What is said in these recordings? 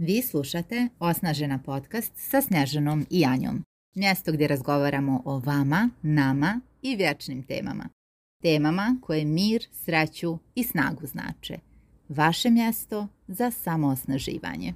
Vi slušate Osnažena podcast sa Snježanom i Anjom. Mjesto gdje razgovaramo o vama, nama i vječnim temama. Temama koje mir, sreću i snagu znače. Vaše mjesto za samoosnaživanje.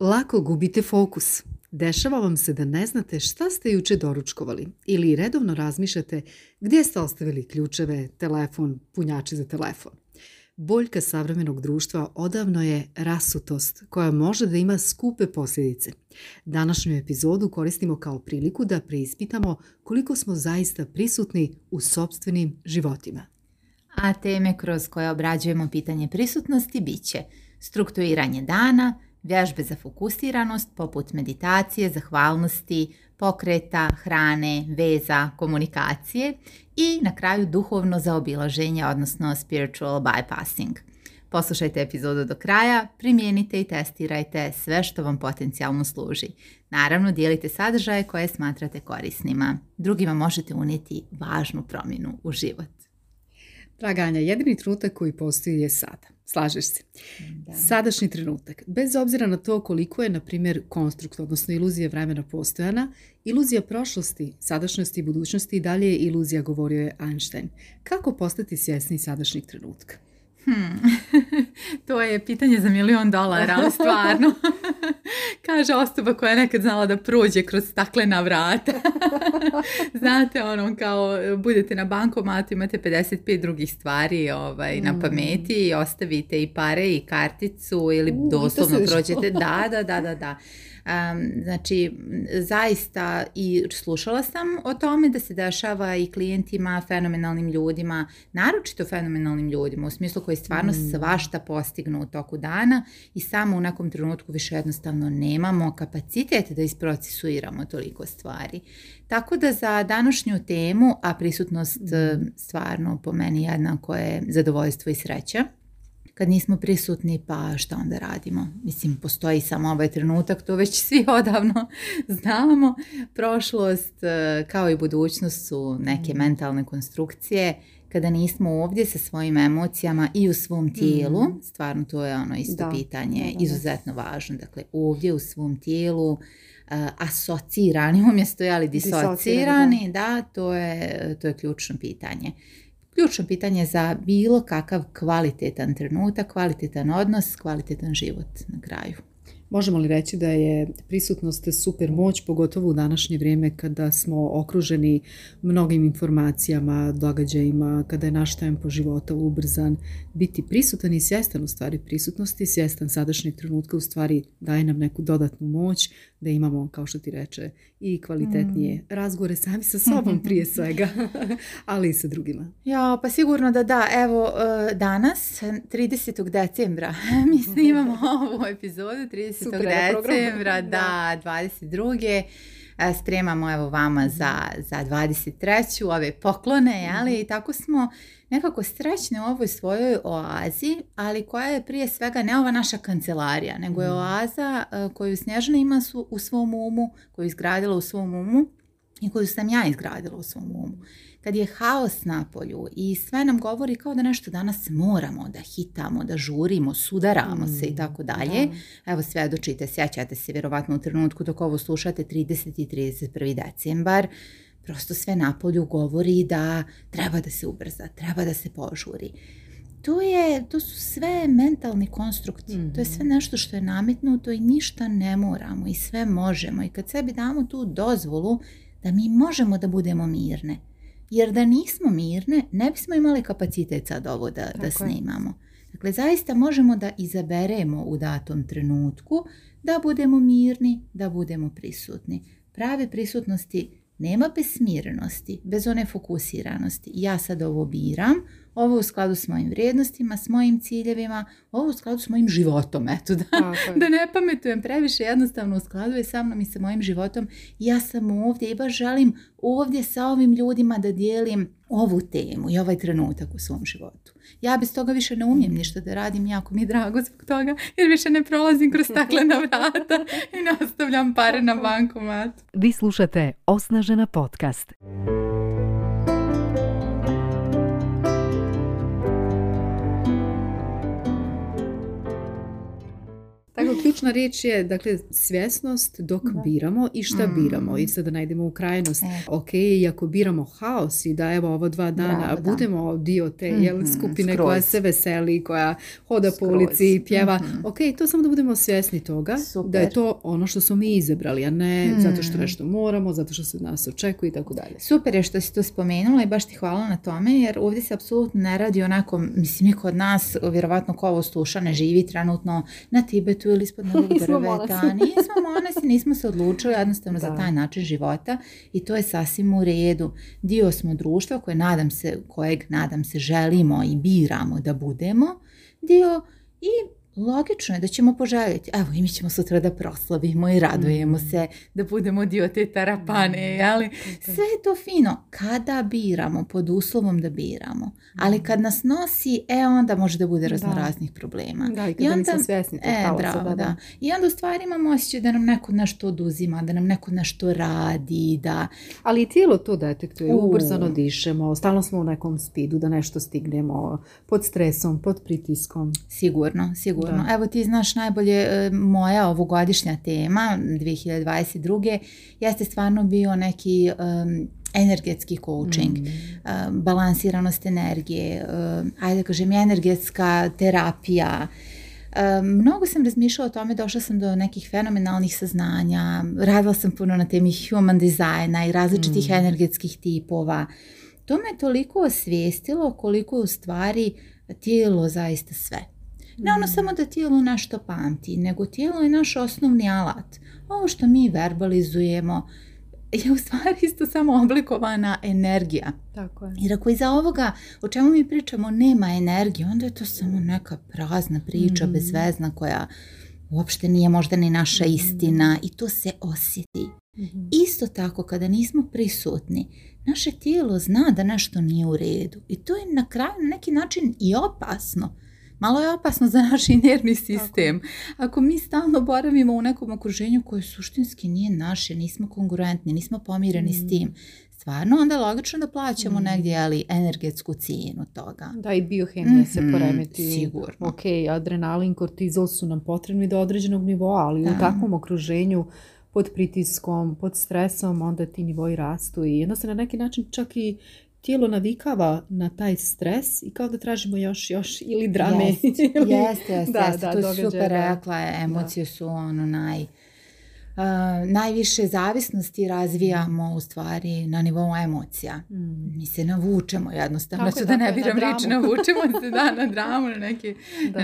Lako gubite fokus. Dešava vam se da ne znate šta ste juče doručkovali ili redovno razmišljate gdje ste ostavili ključeve, telefon, punjači za telefon. Boljka savremenog društva odavno je rasutost koja može da ima skupe posljedice. Današnju epizodu koristimo kao priliku da preispitamo koliko smo zaista prisutni u sobstvenim životima. A teme kroz koje obrađujemo pitanje prisutnosti bit će strukturiranje dana, Vježbe za fokusiranost poput meditacije, zahvalnosti, pokreta, hrane, veza, komunikacije i na kraju duhovno zaobilaženje, odnosno spiritual bypassing. Poslušajte epizodu do kraja, primijenite i testirajte sve što vam potencijalno služi. Naravno, dijelite sadržaje koje smatrate korisnima. Drugima možete unijeti važnu promjenu u život. Draganja, jedini trutak koji postoji je sada. Slažeš se. Mm, da. Sadašnji trenutak. Bez obzira na to koliko je, na primjer, konstrukt, odnosno iluzija vremena postojana, iluzija prošlosti, sadašnjosti i budućnosti i dalje je iluzija, govorio je Einstein. Kako postati svjesni sadašnjeg trenutka? Hmm. to je pitanje za milion dolara, stvarno. Kaže osoba koja je nekad znala da prođe kroz staklena vrata. Znate, ono, kao budete na bankomatu, imate 55 drugih stvari ovaj, na hmm. pameti i ostavite i pare i karticu ili doslovno prođete. Da, da, da, da, da. Znači, zaista i slušala sam o tome da se dešava i klijentima, fenomenalnim ljudima, naročito fenomenalnim ljudima, u smislu koji stvarno mm. svašta postignu u toku dana i samo u nekom trenutku više jednostavno nemamo kapacitet da isprocesuiramo toliko stvari. Tako da za današnju temu, a prisutnost mm. stvarno po meni jednako je zadovoljstvo i sreća, kad nismo prisutni, pa šta onda radimo? Mislim, postoji samo ovaj trenutak, to već svi odavno znamo. Prošlost e, kao i budućnost su neke mm. mentalne konstrukcije. Kada nismo ovdje sa svojim emocijama i u svom mm. tijelu, stvarno to je ono isto pitanje, izuzetno važno. Dakle, ovdje u svom tijelu, e, asocirani umjesto ali disocirani, da, to je, to je ključno pitanje ključno pitanje za bilo kakav kvalitetan trenutak, kvalitetan odnos, kvalitetan život na kraju. Možemo li reći da je prisutnost super moć, pogotovo u današnje vrijeme kada smo okruženi mnogim informacijama, događajima, kada je naš tempo života ubrzan, biti prisutan i svjestan u stvari prisutnosti, svjestan sadašnjeg trenutka u stvari daje nam neku dodatnu moć, da imamo, kao što ti reče, i kvalitetnije razgore mm. razgovore sami sa sobom prije svega, ali i sa drugima. Ja, pa sigurno da da. Evo, e, danas, 30. decembra, mi snimamo ovu epizodu 30. Super, decembra, da, 22. E, spremamo evo vama mhm. za, za 23. ove poklone, Ali mhm. I tako smo nekako srećne u ovoj svojoj oazi, ali koja je prije svega ne ova naša kancelarija, nego je mhm. oaza e, koju Snježana ima su, u svom umu, koju je izgradila u svom umu i koju sam ja izgradila u svom umu kad je haos na polju i sve nam govori kao da nešto danas moramo, da hitamo, da žurimo, sudaramo se i mm, tako dalje. Evo sve dočite, sjećate se vjerovatno u trenutku dok ovo slušate 30. i 31. decembar. Prosto sve na polju govori da treba da se ubrza, treba da se požuri. To, je, to su sve mentalni konstrukti, to je sve mhm. nešto što je nametnuto i ništa ne moramo i sve možemo. I kad sebi damo tu dozvolu da mi možemo da budemo mirne, jer da nismo mirne ne bismo imali kapacitet sad ovo da, da snimamo. Dakle, zaista možemo da izaberemo u datom trenutku da budemo mirni, da budemo prisutni. Prave prisutnosti nema bez smirenosti, bez one fokusiranosti. Ja sad ovo biram, ovo u skladu s mojim vrijednostima, s mojim ciljevima, ovo u skladu s mojim životom, eto da, ne pametujem previše, jednostavno u skladu je sa mnom i sa mojim životom. Ja sam ovdje i baš želim ovdje sa ovim ljudima da dijelim ovu temu i ovaj trenutak u svom životu. Ja bez toga više ne umijem ništa da radim, jako mi je drago zbog toga, jer više ne prolazim kroz staklena vrata i ne ostavljam pare na bankomat Vi slušate Osnažena podcast. Tako, ključna riječ je dakle, svjesnost dok biramo i šta mm. biramo. I sad da najdemo u krajnost. E. Ok, i ako biramo haos i da evo ovo dva dana budemo dio te jel, mhm, skupine koja se veseli, koja hoda po ulici i pjeva. mm Ok, to samo da budemo svjesni toga da je to ono što smo mi izabrali, a ne mhm. zato što nešto moramo, zato što se od nas očekuje i tako dalje. Super je što si to spomenula i baš ti hvala na tome jer ovdje se apsolutno ne radi onako, mislim niko od nas vjerovatno ko ovo sluša ne živi trenutno na Tibetu tu ili ispod Nismo monasi, nismo se odlučili jednostavno za taj način života i to je sasvim u redu. Dio smo društva koje nadam se, kojeg nadam se želimo i biramo da budemo. Dio i logično je da ćemo poželjeti. Evo, i mi ćemo sutra da proslavimo i radujemo mm. se, da budemo dio te tarapane, mm. Sve je to fino. Kada biramo, pod uslovom da biramo. Ali mm. kad nas nosi, e, onda može da bude raznih problema. Da, i, kad I onda, svjesni, e, da, I onda u stvari imamo osjećaj da nam neko nešto oduzima, da nam neko nešto radi, da... Ali i tijelo to detektuje, u. ubrzano dišemo, stalno smo u nekom spidu da nešto stignemo, pod stresom, pod pritiskom. Sigurno, sigurno Evo ti znaš najbolje e, moja ovogodišnja tema 2022. jeste stvarno bio neki energetski coaching, mm. e, balansiranost energije, uh, ajde kažem energetska terapija, Mnogo sam razmišljala o tome, došla sam do nekih fenomenalnih saznanja, radila sam puno na temi human dizajna i različitih mm. energetskih tipova. To me toliko osvijestilo koliko u stvari tijelo zaista sve. Ne ono mhm. samo da tijelo nešto pamti, nego tijelo je naš osnovni alat. Ovo što mi verbalizujemo je u stvari isto samo oblikovana energija. Tako je. Jer ako iza ovoga o čemu mi pričamo nema energije, onda je to samo neka prazna priča, mm. bezvezna koja uopšte nije možda ni naša mhm. istina i to se osjeti. Mhm. Isto tako kada nismo prisutni, naše tijelo zna da nešto nije u redu i to je na kraju na neki način i opasno malo je opasno za naš nervni sistem. Ako mi stalno boravimo u nekom okruženju koje suštinski nije naše, nismo konkurentni, nismo pomireni s mm. tim, stvarno onda je logično da plaćamo mm. negdje ali energetsku cijenu toga. Da i biohemija se mhm, poremeti. Sigurno. Ok, adrenalin, kortizol su nam potrebni do određenog nivoa, ali u takvom okruženju pod pritiskom, pod stresom, onda ti nivoi rastu i onda se na neki način čak i tijelo navikava na taj stres i kao da tražimo još, još ili drame. Jeste, jeste, jeste. To je super rekla. Emocije su ono naj najviše zavisnosti razvijamo u stvari na nivou emocija. Mm. Mi se navučemo jednostavno, tako, da ne dakle, biram rič, navučemo se da, na dramu, na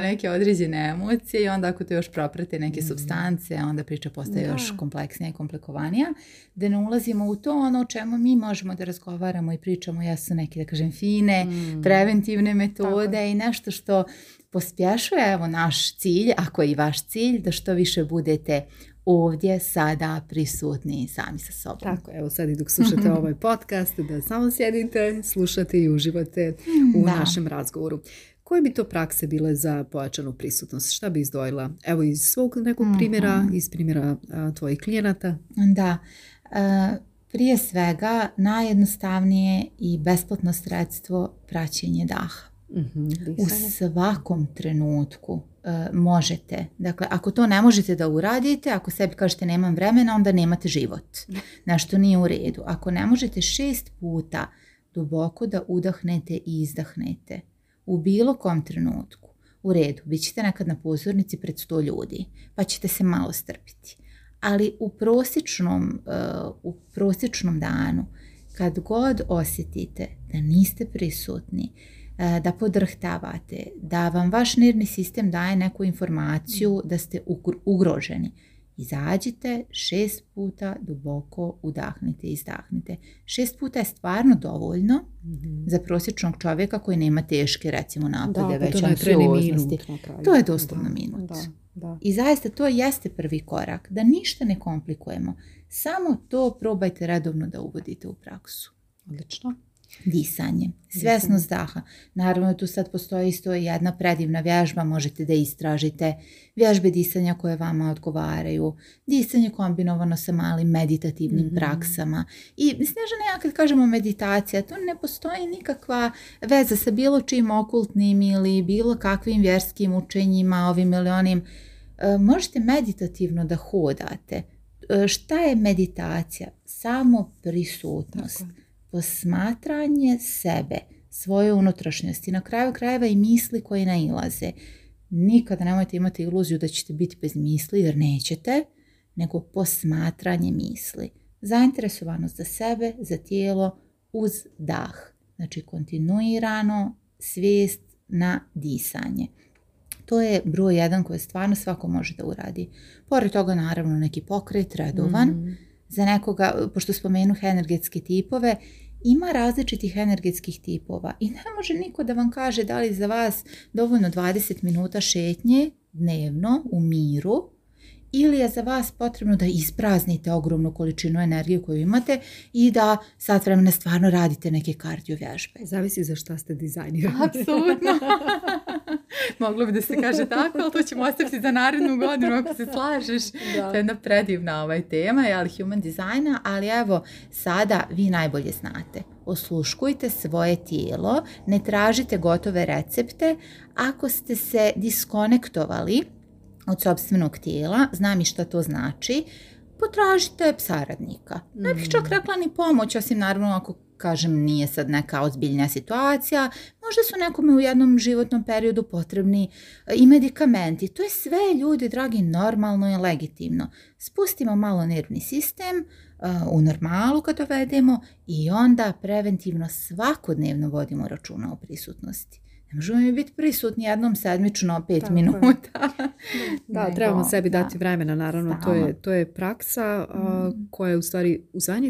neke, određene emocije i onda ako to još proprate neke mm. substance, onda priča postaje još kompleksnija i komplikovanija, da ne ulazimo u to ono o čemu mi možemo da razgovaramo i pričamo, jesu neke, da kažem, fine, mm. preventivne metode i nešto što pospješuje naš cilj, ako je i vaš cilj, da što više budete ovdje sada prisutni sami sa sobom. Tako, evo sad i dok slušate mhm. ovaj podcast, da samo sjedite, slušate i uživate u našem razgovoru. Koje bi to prakse bile za pojačanu prisutnost? Šta bi izdvojila? Evo iz svog nekog primjera, mhm. iz primjera tvojih klijenata. Da, e, prije svega najjednostavnije i besplatno sredstvo praćenje daha. Mhm, u svakom trenutku e, možete. Dakle, ako to ne možete da uradite, ako sebi kažete nemam vremena, onda nemate život. Nešto nije u redu. Ako ne možete šest puta duboko da udahnete i izdahnete u bilo kom trenutku, u redu, bit ćete nekad na pozornici pred sto ljudi, pa ćete se malo strpiti. Ali u prosječnom, e, u prosječnom danu, kad god osjetite da niste prisutni, E, da podrhtavate, da vam vaš nervni sistem daje neku informaciju mm. da ste ugroženi. Izađite, šest puta duboko udahnite i izdahnite. Šest puta je stvarno dovoljno mhm. za prosječnog čovjeka koji nema teške, recimo, napade, da, pa već anksioznosti. To je doslovno da, Da, I zaista to jeste prvi korak, da ništa ne komplikujemo. Samo to probajte redovno da uvodite u praksu. Odlično disanje, svjesnost daha. Naravno tu sad postoji isto jedna predivna vježba, možete da istražite vježbe disanja koje vama odgovaraju, disanje kombinovano sa malim meditativnim mhm. praksama. I Snežana, ono, ja kad kažemo meditacija, tu ne postoji nikakva veza sa bilo čim okultnim ili bilo kakvim vjerskim učenjima, ovim ili onim. E, možete meditativno da hodate. E, šta je meditacija? Samo prisutnost posmatranje sebe, svoje unutrašnjosti, na kraju krajeva i misli koje nailaze. Nikada nemojte imati iluziju da ćete biti bez misli jer nećete, nego posmatranje misli. Zainteresovanost za sebe, za tijelo, uz dah. Znači kontinuirano svijest na disanje. To je broj jedan koji stvarno svako može da uradi. Pored toga naravno neki pokret, redovan. Mhm za nekoga, pošto spomenuh energetske tipove, ima različitih energetskih tipova i ne može niko da vam kaže da li za vas dovoljno 20 minuta šetnje dnevno u miru ili je za vas potrebno da ispraznite ogromnu količinu energije koju imate i da sat vremena stvarno radite neke kardio vježbe. Zavisi za šta ste dizajnirali Apsolutno. Moglo bi da se kaže tako, ali to ćemo ostaviti za narednu godinu ako se slažeš. To je jedna predivna ovaj tema, ali human dizajna, ali evo sada vi najbolje znate. Osluškujte svoje tijelo, ne tražite gotove recepte. Ako ste se diskonektovali, od sobstvenog tijela, znam i šta to znači, potražite saradnika. Ne bih čak mm. rekla ni pomoć, osim naravno ako kažem nije sad neka ozbiljna situacija, možda su nekome u jednom životnom periodu potrebni e, i medikamenti. To je sve ljudi, dragi, normalno i legitimno. Spustimo malo nervni sistem, e, u normalu kad vedemo i onda preventivno svakodnevno vodimo računa o prisutnosti. Ne možemo mi biti prisutni jednom sedmično pet Tako minuta. da, trebamo sebi dati vremena, naravno. To je, to je praksa mhm. koja je u stvari,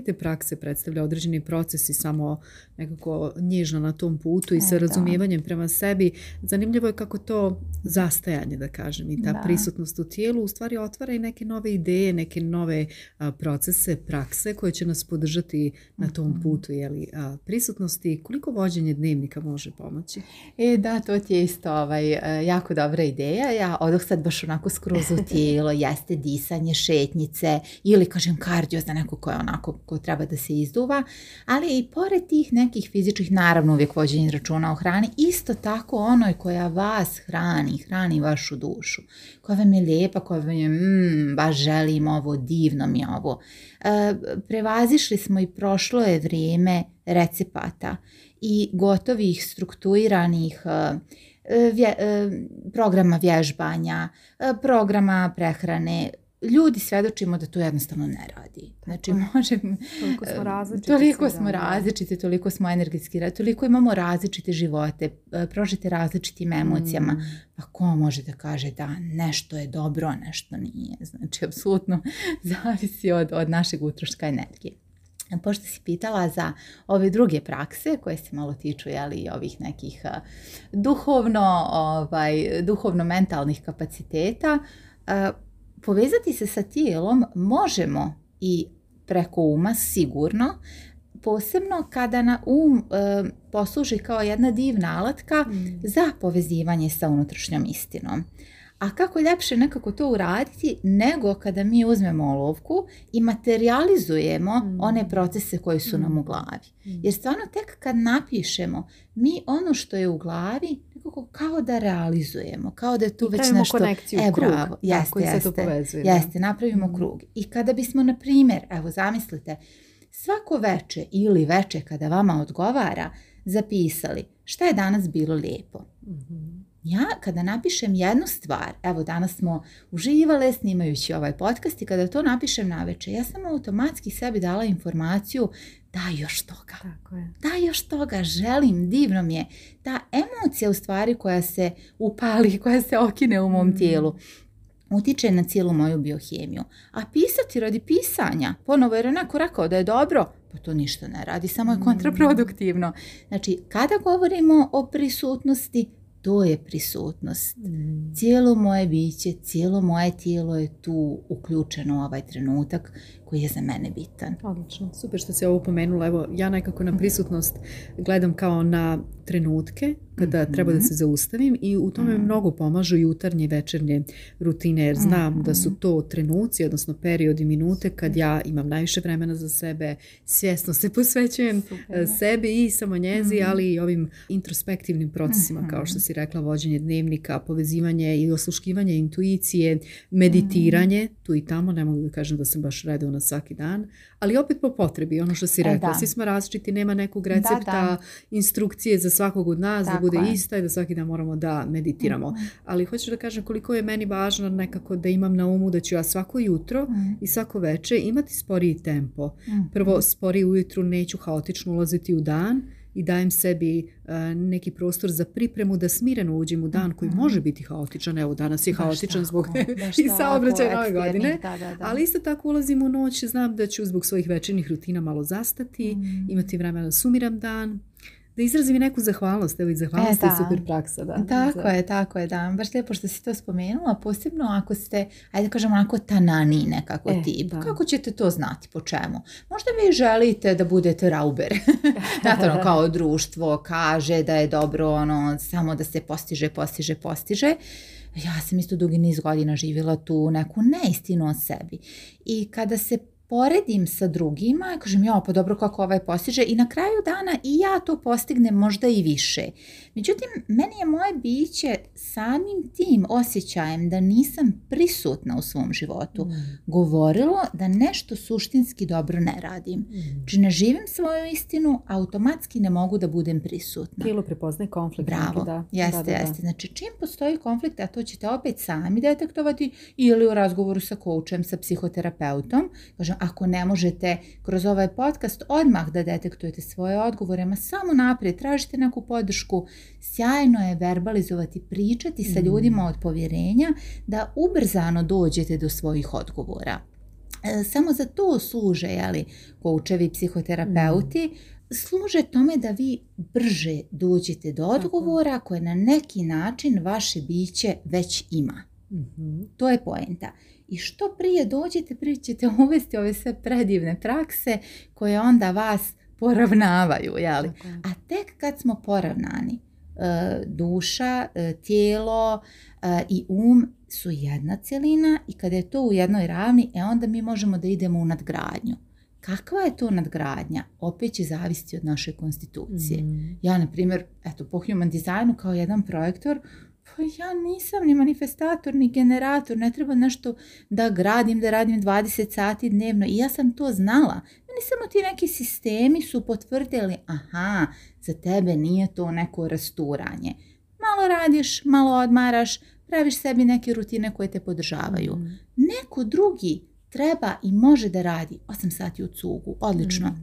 te prakse predstavlja određeni proces i samo nekako nježno na tom putu i e, sa razumijevanjem prema sebi. Zanimljivo je kako to zastajanje, da kažem, i ta prisutnost u tijelu u stvari otvara i neke nove ideje, neke nove procese, prakse koje će nas podržati na tom mhm. putu. Jeli, a, prisutnosti, koliko vođenje dnevnika može pomoći? E, da, to ti je isto ovaj, e, jako dobra ideja. Ja odoh sad baš onako skroz u tijelo, jeste disanje, šetnjice ili kažem kardio za neko koje onako ko treba da se izduva. Ali i pored tih nekih fizičkih, naravno uvijek vođenje računa o hrani, isto tako onoj koja vas hrani, hrani vašu dušu, koja vam je lijepa, koja vam je mm, baš želim ovo, divno mi je ovo. E, prevazišli smo i prošlo je vrijeme recepata i gotovih strukturiranih e, e, programa vježbanja, e, programa prehrane, ljudi svedočimo da to jednostavno ne radi. Znači, može... Toliko smo različiti. Toliko smo energetski, toliko imamo različite živote, prožete različitim emocijama. Mm. Pa ko može da kaže da nešto je dobro, a nešto nije? Znači, apsolutno zavisi od, od našeg utroška energije. Pošto si pitala za ove druge prakse koje se malo tiču i ovih nekih duhovno, ovaj, mentalnih kapaciteta, povezati se sa tijelom možemo i preko uma sigurno, posebno kada na um e, posluži kao jedna divna alatka mm. za povezivanje sa unutrašnjom istinom. A kako ljepše nekako to uraditi nego kada mi uzmemo olovku i materializujemo mm. one procese koji su nam u mm. glavi. Mm. Jer stvarno tek kad napišemo, mi ono što je u glavi nekako kao da realizujemo, kao da je tu I već nešto... konekciju, e, krug, bravo, jeste, se to povezuje. Jeste, napravimo krug. I kada bismo, na primjer, evo zamislite, svako veče ili veče kada vama odgovara, zapisali šta je danas bilo lijepo. mm ja kada napišem jednu stvar, evo danas smo uživale snimajući ovaj podcast i kada to napišem naveče, ja sam automatski sebi dala informaciju da još toga. Tako je. Da još toga, želim, divno mi je. Ta emocija u stvari koja se upali, koja se okine u mom mm. tijelu utiče na cijelu moju biohemiju. A pisati radi pisanja, ponovo je onako rekao da je dobro, pa to ništa ne radi, samo je mm. kontraproduktivno. Znači, kada govorimo o prisutnosti, to je prisutnost. Mm. Cijelo moje biće, cijelo moje tijelo je tu uključeno u ovaj trenutak koji je za mene bitan. Odlično, super što si ovo pomenula. Evo, ja nekako na mhm. prisutnost gledam kao na trenutke kada mhm. treba da se zaustavim i u tome mm mnogo pomažu jutarnje i večernje rutine jer znam da su mhm. to trenuci, odnosno periodi, minute kad ja imam najviše vremena za sebe, svjesno se posvećujem e, sebi i samo njezi, ali i ovim introspektivnim procesima kao što si rekla, vođenje dnevnika, povezivanje i osluškivanje intuicije, meditiranje, tu i tamo, ne mogu da kažem da sam baš redovna svaki dan, ali opet po potrebi, ono što si e, rekla, svi smo različiti, nema nekog recepta, da, instrukcije za svakog od nas, da bude ista i da svaki dan moramo da meditiramo. Mhm. Ali hoću da kažem koliko je meni važno nekako da imam na umu da ću ja svako jutro mhm. i svako veče imati sporiji tempo. Mhm. Prvo, sporiji ujutru neću haotično ulaziti u dan, i dajem sebi e, neki prostor za pripremu da smireno uđem u dan koji mhm. može biti haotičan. Evo, danas je haotičan zbog i saobraćaja nove godine. Ali isto tako ulazim u noć, znam da ću zbog svojih večernih rutina malo zastati, mhm. imati vremena da sumiram dan da izrazim i neku zahvalnost, evo i zahvalnost e, je super praksa. Tako je, tako je, da. Baš lijepo što si to spomenula, posebno ako ste, ajde kažem, onako tanani nekako e, ti. kako ćete to znati, po čemu? Možda vi želite da budete rauber, znate ono, kao društvo kaže da je dobro ono, samo da se postiže, postiže, postiže ja sam isto dugi niz godina živjela tu neku neistinu o sebi. I kada se poredim sa drugima, kažem ja, pa dobro kako ovaj postiže i na kraju dana i ja to postignem možda i više. Međutim, meni je moje biće samim tim osjećajem da nisam prisutna u svom životu mm. govorilo da nešto suštinski dobro ne radim. Mm. Či znači, ne živim svoju istinu, automatski ne mogu da budem prisutna. Tijelo prepoznaje konflikt. Znači Bravo, da. jeste, da, jeste. Znači čim postoji konflikt, a to ćete opet sami detektovati ili u razgovoru sa koučem, sa psihoterapeutom, kažem ako ne možete kroz ovaj podcast odmah da detektujete svoje odgovore, ma samo naprijed, tražite neku podršku. Sjajno je verbalizovati, pričati sa mm. ljudima od povjerenja da ubrzano dođete do svojih odgovora. E, samo za to služe jeli, koučevi, psihoterapeuti, mm. služe tome da vi brže dođete do odgovora koje na neki način vaše biće već ima. Mhm. To je poenta i što prije dođete, prije ćete uvesti ove sve predivne prakse koje onda vas poravnavaju, jeli? A tek kad smo poravnani, e, duša, e, tijelo e, i um su jedna cjelina i kada je to u jednoj ravni, e onda mi možemo da idemo u nadgradnju. Kakva je to nadgradnja? Opet će zavisiti od naše konstitucije. Mhm. Ja, na primjer, eto, po Human Designu kao jedan projektor pa ja nisam ni manifestator, ni generator, ne treba nešto da gradim, da radim 20 sati dnevno i ja sam to znala. Meni samo ti neki sistemi su potvrdili, aha, za tebe nije to neko rasturanje. Malo radiš, malo odmaraš, praviš sebi neke rutine koje te podržavaju. Mhm. Neko drugi treba i može da radi 8 sati u cugu, odlično, mhm.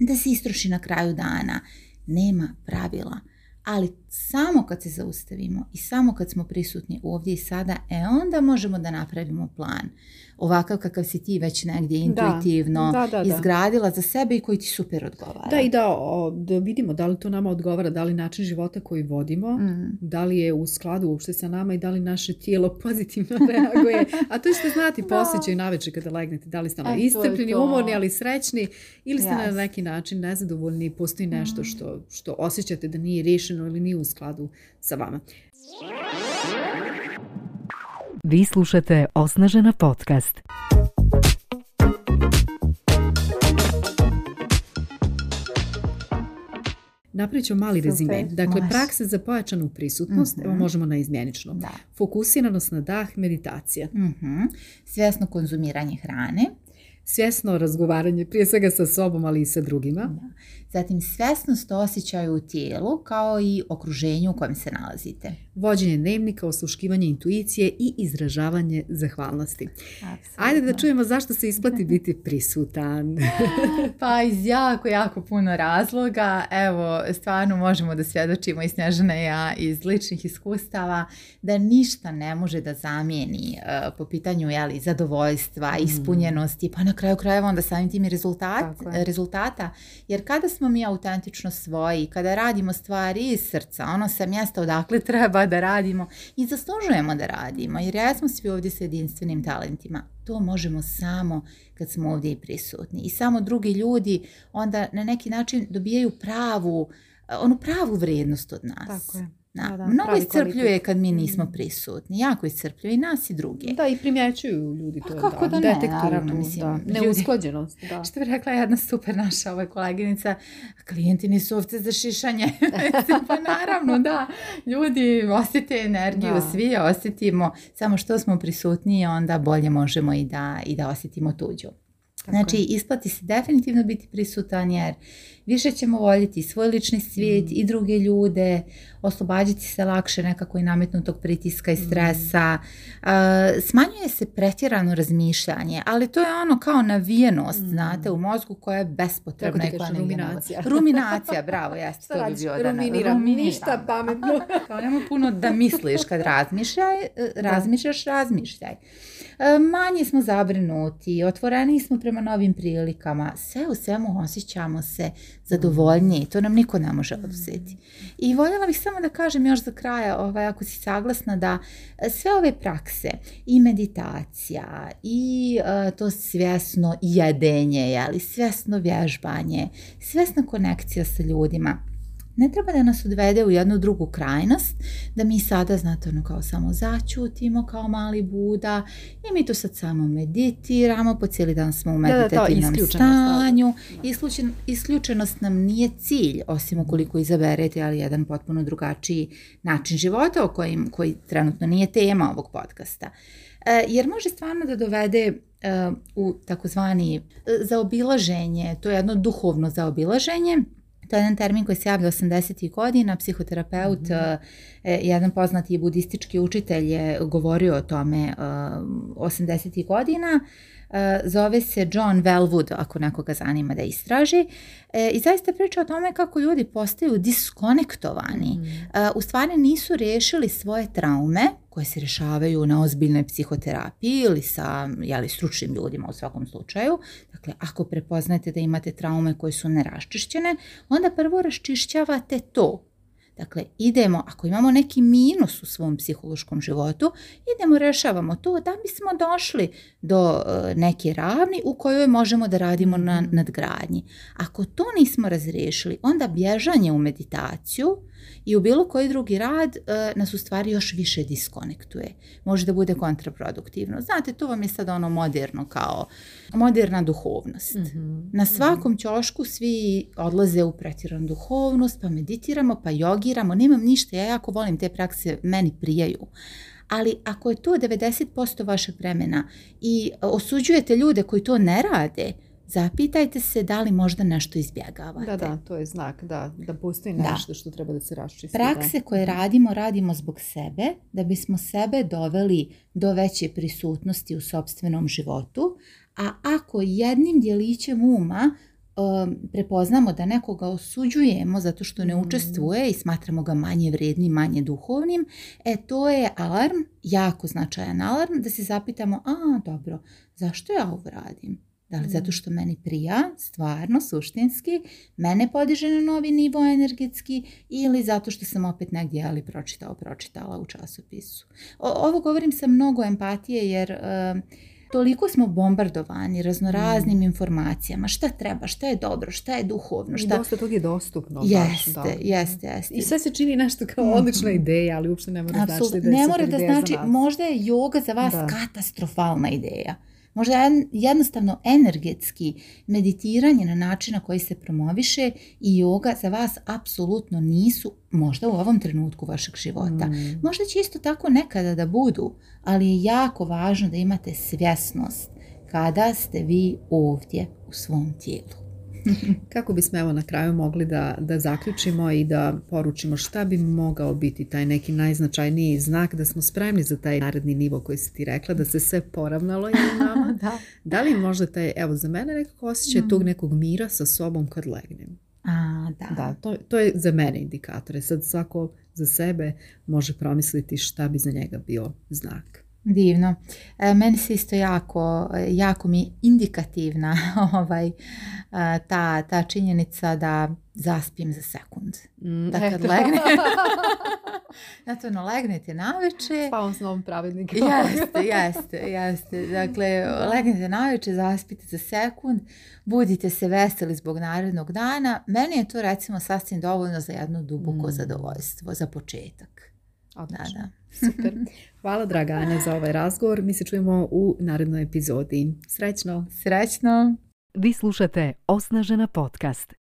da se istroši na kraju dana. Nema pravila, ali samo kad se zaustavimo i samo kad smo prisutni ovdje i sada, e onda možemo da napravimo plan. Ovakav kakav si ti već negdje intuitivno izgradila za sebe i koji ti super odgovara. Da i da, vidimo da li to nama odgovara, da li način života koji vodimo, mhm. da li je u skladu uopšte sa nama i da li naše tijelo pozitivno reaguje. A to što znati posjećaj naveče kada legnete, da li ste e, istrpljeni, umorni, ali srećni ili ste na neki način nezadovoljni i postoji nešto mm. što, što osjećate da nije riješeno ili nije u skladu sa vama. Vi slušate Osnažena podcast. mali rezime. Dakle, praksa za pojačanu prisutnost, evo mhm. možemo na izmjeničnom. Fokusiranost na dah, meditacija. Mhm. Svjesno konzumiranje hrane. Svjesno razgovaranje, prije svega sa sobom, ali i sa drugima zatim svjesnost osjećaju u tijelu kao i okruženju u kojem se nalazite. Vođenje dnevnika, osluškivanje intuicije i izražavanje zahvalnosti. Absolutno. Ajde da čujemo zašto se isplati biti prisutan. pa iz jako, jako puno razloga. Evo, stvarno možemo da svjedočimo i Snježana i ja iz ličnih iskustava da ništa ne može da zamijeni e, po pitanju jeli, zadovoljstva, mm. ispunjenosti, pa na kraju krajeva onda samim tim i rezultat, rezultata. Jer kada smo smo mi autentično svoji, kada radimo stvari iz srca, ono sa mjesta odakle treba da radimo i zaslužujemo da radimo jer ja smo svi ovdje sa jedinstvenim talentima. To možemo samo kad smo ovdje i prisutni i samo drugi ljudi onda na neki način dobijaju pravu, eh, onu pravu vrijednost od nas. Tako je. Da, mnogo iscrpljuje kad mi mhm. nismo prisutni. Jako iscrpljuje i nas i druge. Da, i primjećuju ljudi pa to. Pa kako da, da ne, naravno. Mislim, da. Neusklađenost. Da. Što bi rekla jedna super naša ovaj koleginica, klijenti nisu ovce za šišanje. pa naravno, da. Ljudi osjete energiju, svi osjetimo. Samo što smo prisutniji, onda bolje možemo i da, i da osjetimo tuđu. Znači, isplati se definitivno biti prisutan jer više ćemo voljeti svoj lični svijet mm. i druge ljude, oslobađati se lakše nekako i nametnutog pritiska i mm. stresa. smanjuje se pretjerano razmišljanje, ali to je ono kao navijenost, mm. znate, u mozgu koja je bespotrebna. ti kažeš, ruminacija. Ruminacija, bravo, jeste. Šta radiš, ruminiram, ništa pametno. kao puno da misliš kad razmišljaj, razmišljaš, razmišljaj. E, manje smo zabrinuti, otvoreni smo prema novim prilikama, sve u svemu osjećamo se zadovoljnije i to nam niko ne može oduzeti. I voljela bih samo da kažem još za kraja, ovaj, ako si saglasna, da e, sve ove prakse i meditacija i e, to svjesno jedenje, ali svjesno vježbanje, svjesna konekcija sa ljudima, ne treba da nas odvede u jednu drugu krajnost, da mi sada, znate, ono kao samo začutimo kao mali Buda i mi tu sad samo meditiramo, po cijeli dan smo u meditativnom da, da, stanju. isključenost nam nije cilj, osim ukoliko izaberete, ali jedan potpuno drugačiji način života o kojim, koji trenutno nije tema ovog podcasta. E, jer može stvarno da dovede e, u takozvani e, zaobilaženje, to je jedno duhovno zaobilaženje, to je jedan termin koji se javlja 80. godina, psihoterapeut, mhm. e, e, jedan poznati budistički učitelj je govorio o tome 80. E, godina. Eh, zove se John Wellwood, ako nekoga zanima da istraži. Eh, I zaista priča o tome kako ljudi postaju diskonektovani. Mm. Eh, u stvari nisu riješili svoje traume koje se rješavaju na ozbiljnoj psihoterapiji ili sa jeli, stručnim ljudima u svakom slučaju. Dakle, ako prepoznate da imate traume koje su neraščišćene, onda prvo raščišćavate to Dakle, idemo, ako imamo neki minus u svom psihološkom životu, idemo, rešavamo to da bismo došli do e, neke ravni u kojoj možemo da radimo na nadgradnji. Ako to nismo razriješili, onda bježanje u meditaciju, i u bilo koji drugi rad e, nas u stvari još više diskonektuje. Može da bude kontraproduktivno. Znate, to vam je sad ono moderno kao moderna duhovnost. Mhm, Na mhm. svakom ćošku svi odlaze u pretiranu duhovnost, pa meditiramo, pa jogiramo. Nemam ništa, ja jako volim te prakse, meni prijaju. Ali ako je to 90% vašeg vremena i osuđujete ljude koji to ne rade, zapitajte se da li možda nešto izbjegavate. Da, da, to je znak da, da postoji nešto što treba da se raščisti. Prakse koje mhm. radimo, radimo zbog sebe, da bismo sebe doveli do veće prisutnosti u sobstvenom životu, a ako jednim djelićem uma um, prepoznamo da nekoga osuđujemo zato što ne mhm. učestvuje i smatramo ga manje vrijednim, manje duhovnim, e to je alarm, jako značajan alarm, da se zapitamo, a dobro, zašto ja ovo radim? Da li mhm. zato što meni prija, stvarno, suštinski, mene podiže na novi nivo energetski ili zato što sam opet negdje ali pročitao, pročitala u časopisu. O, ovo govorim sa mnogo empatije jer... toliko smo bombardovani raznoraznim mhm. informacijama, šta treba, šta je dobro, šta je duhovno, šta... Dosta toga je dostupno. Jeste, baš, jeste, jeste. I sve se čini nešto kao mhm. odlična ideja, ali uopšte ne mora da znači da je Ne mora da znači, možda je yoga za vas katastrofalna ideja. Možda jednostavno energetski meditiranje na način na koji se promoviše i yoga za vas apsolutno nisu možda u ovom trenutku vašeg života. Mm. Možda će isto tako nekada da budu, ali je jako važno da imate svjesnost kada ste vi ovdje u svom tijelu. Kako bismo evo na kraju mogli da, da zaključimo i da poručimo šta bi mogao biti taj neki najznačajniji znak da smo spremni za taj naredni nivo koji si ti rekla, da se sve poravnalo i nama. da. da li možda taj, evo za mene nekako osjećaj tog mm. nekog mira sa sobom kad legnem. A, da. da to, to je za mene indikator. Sad svako za sebe može promisliti šta bi za njega bio znak. Divno. E, meni se isto jako, jako mi je indikativna ovaj, e, ta, ta činjenica da zaspim za sekund. Mm, da e. kad legnem... ono, legnete na večer. Spavam s novom pravilnikom. jeste, jeste, jeste. Dakle, legnete na večer, zaspite za sekund, budite se veseli zbog narednog dana. Meni je to, recimo, sasvim dovoljno za jedno duboko mm. zadovoljstvo, za početak. Odlično. da. Super. Hvala draga Anja za ovaj razgovor. Mi se čujemo u narednoj epizodi. Srećno! Srećno! Vi slušate Osnažena podcast,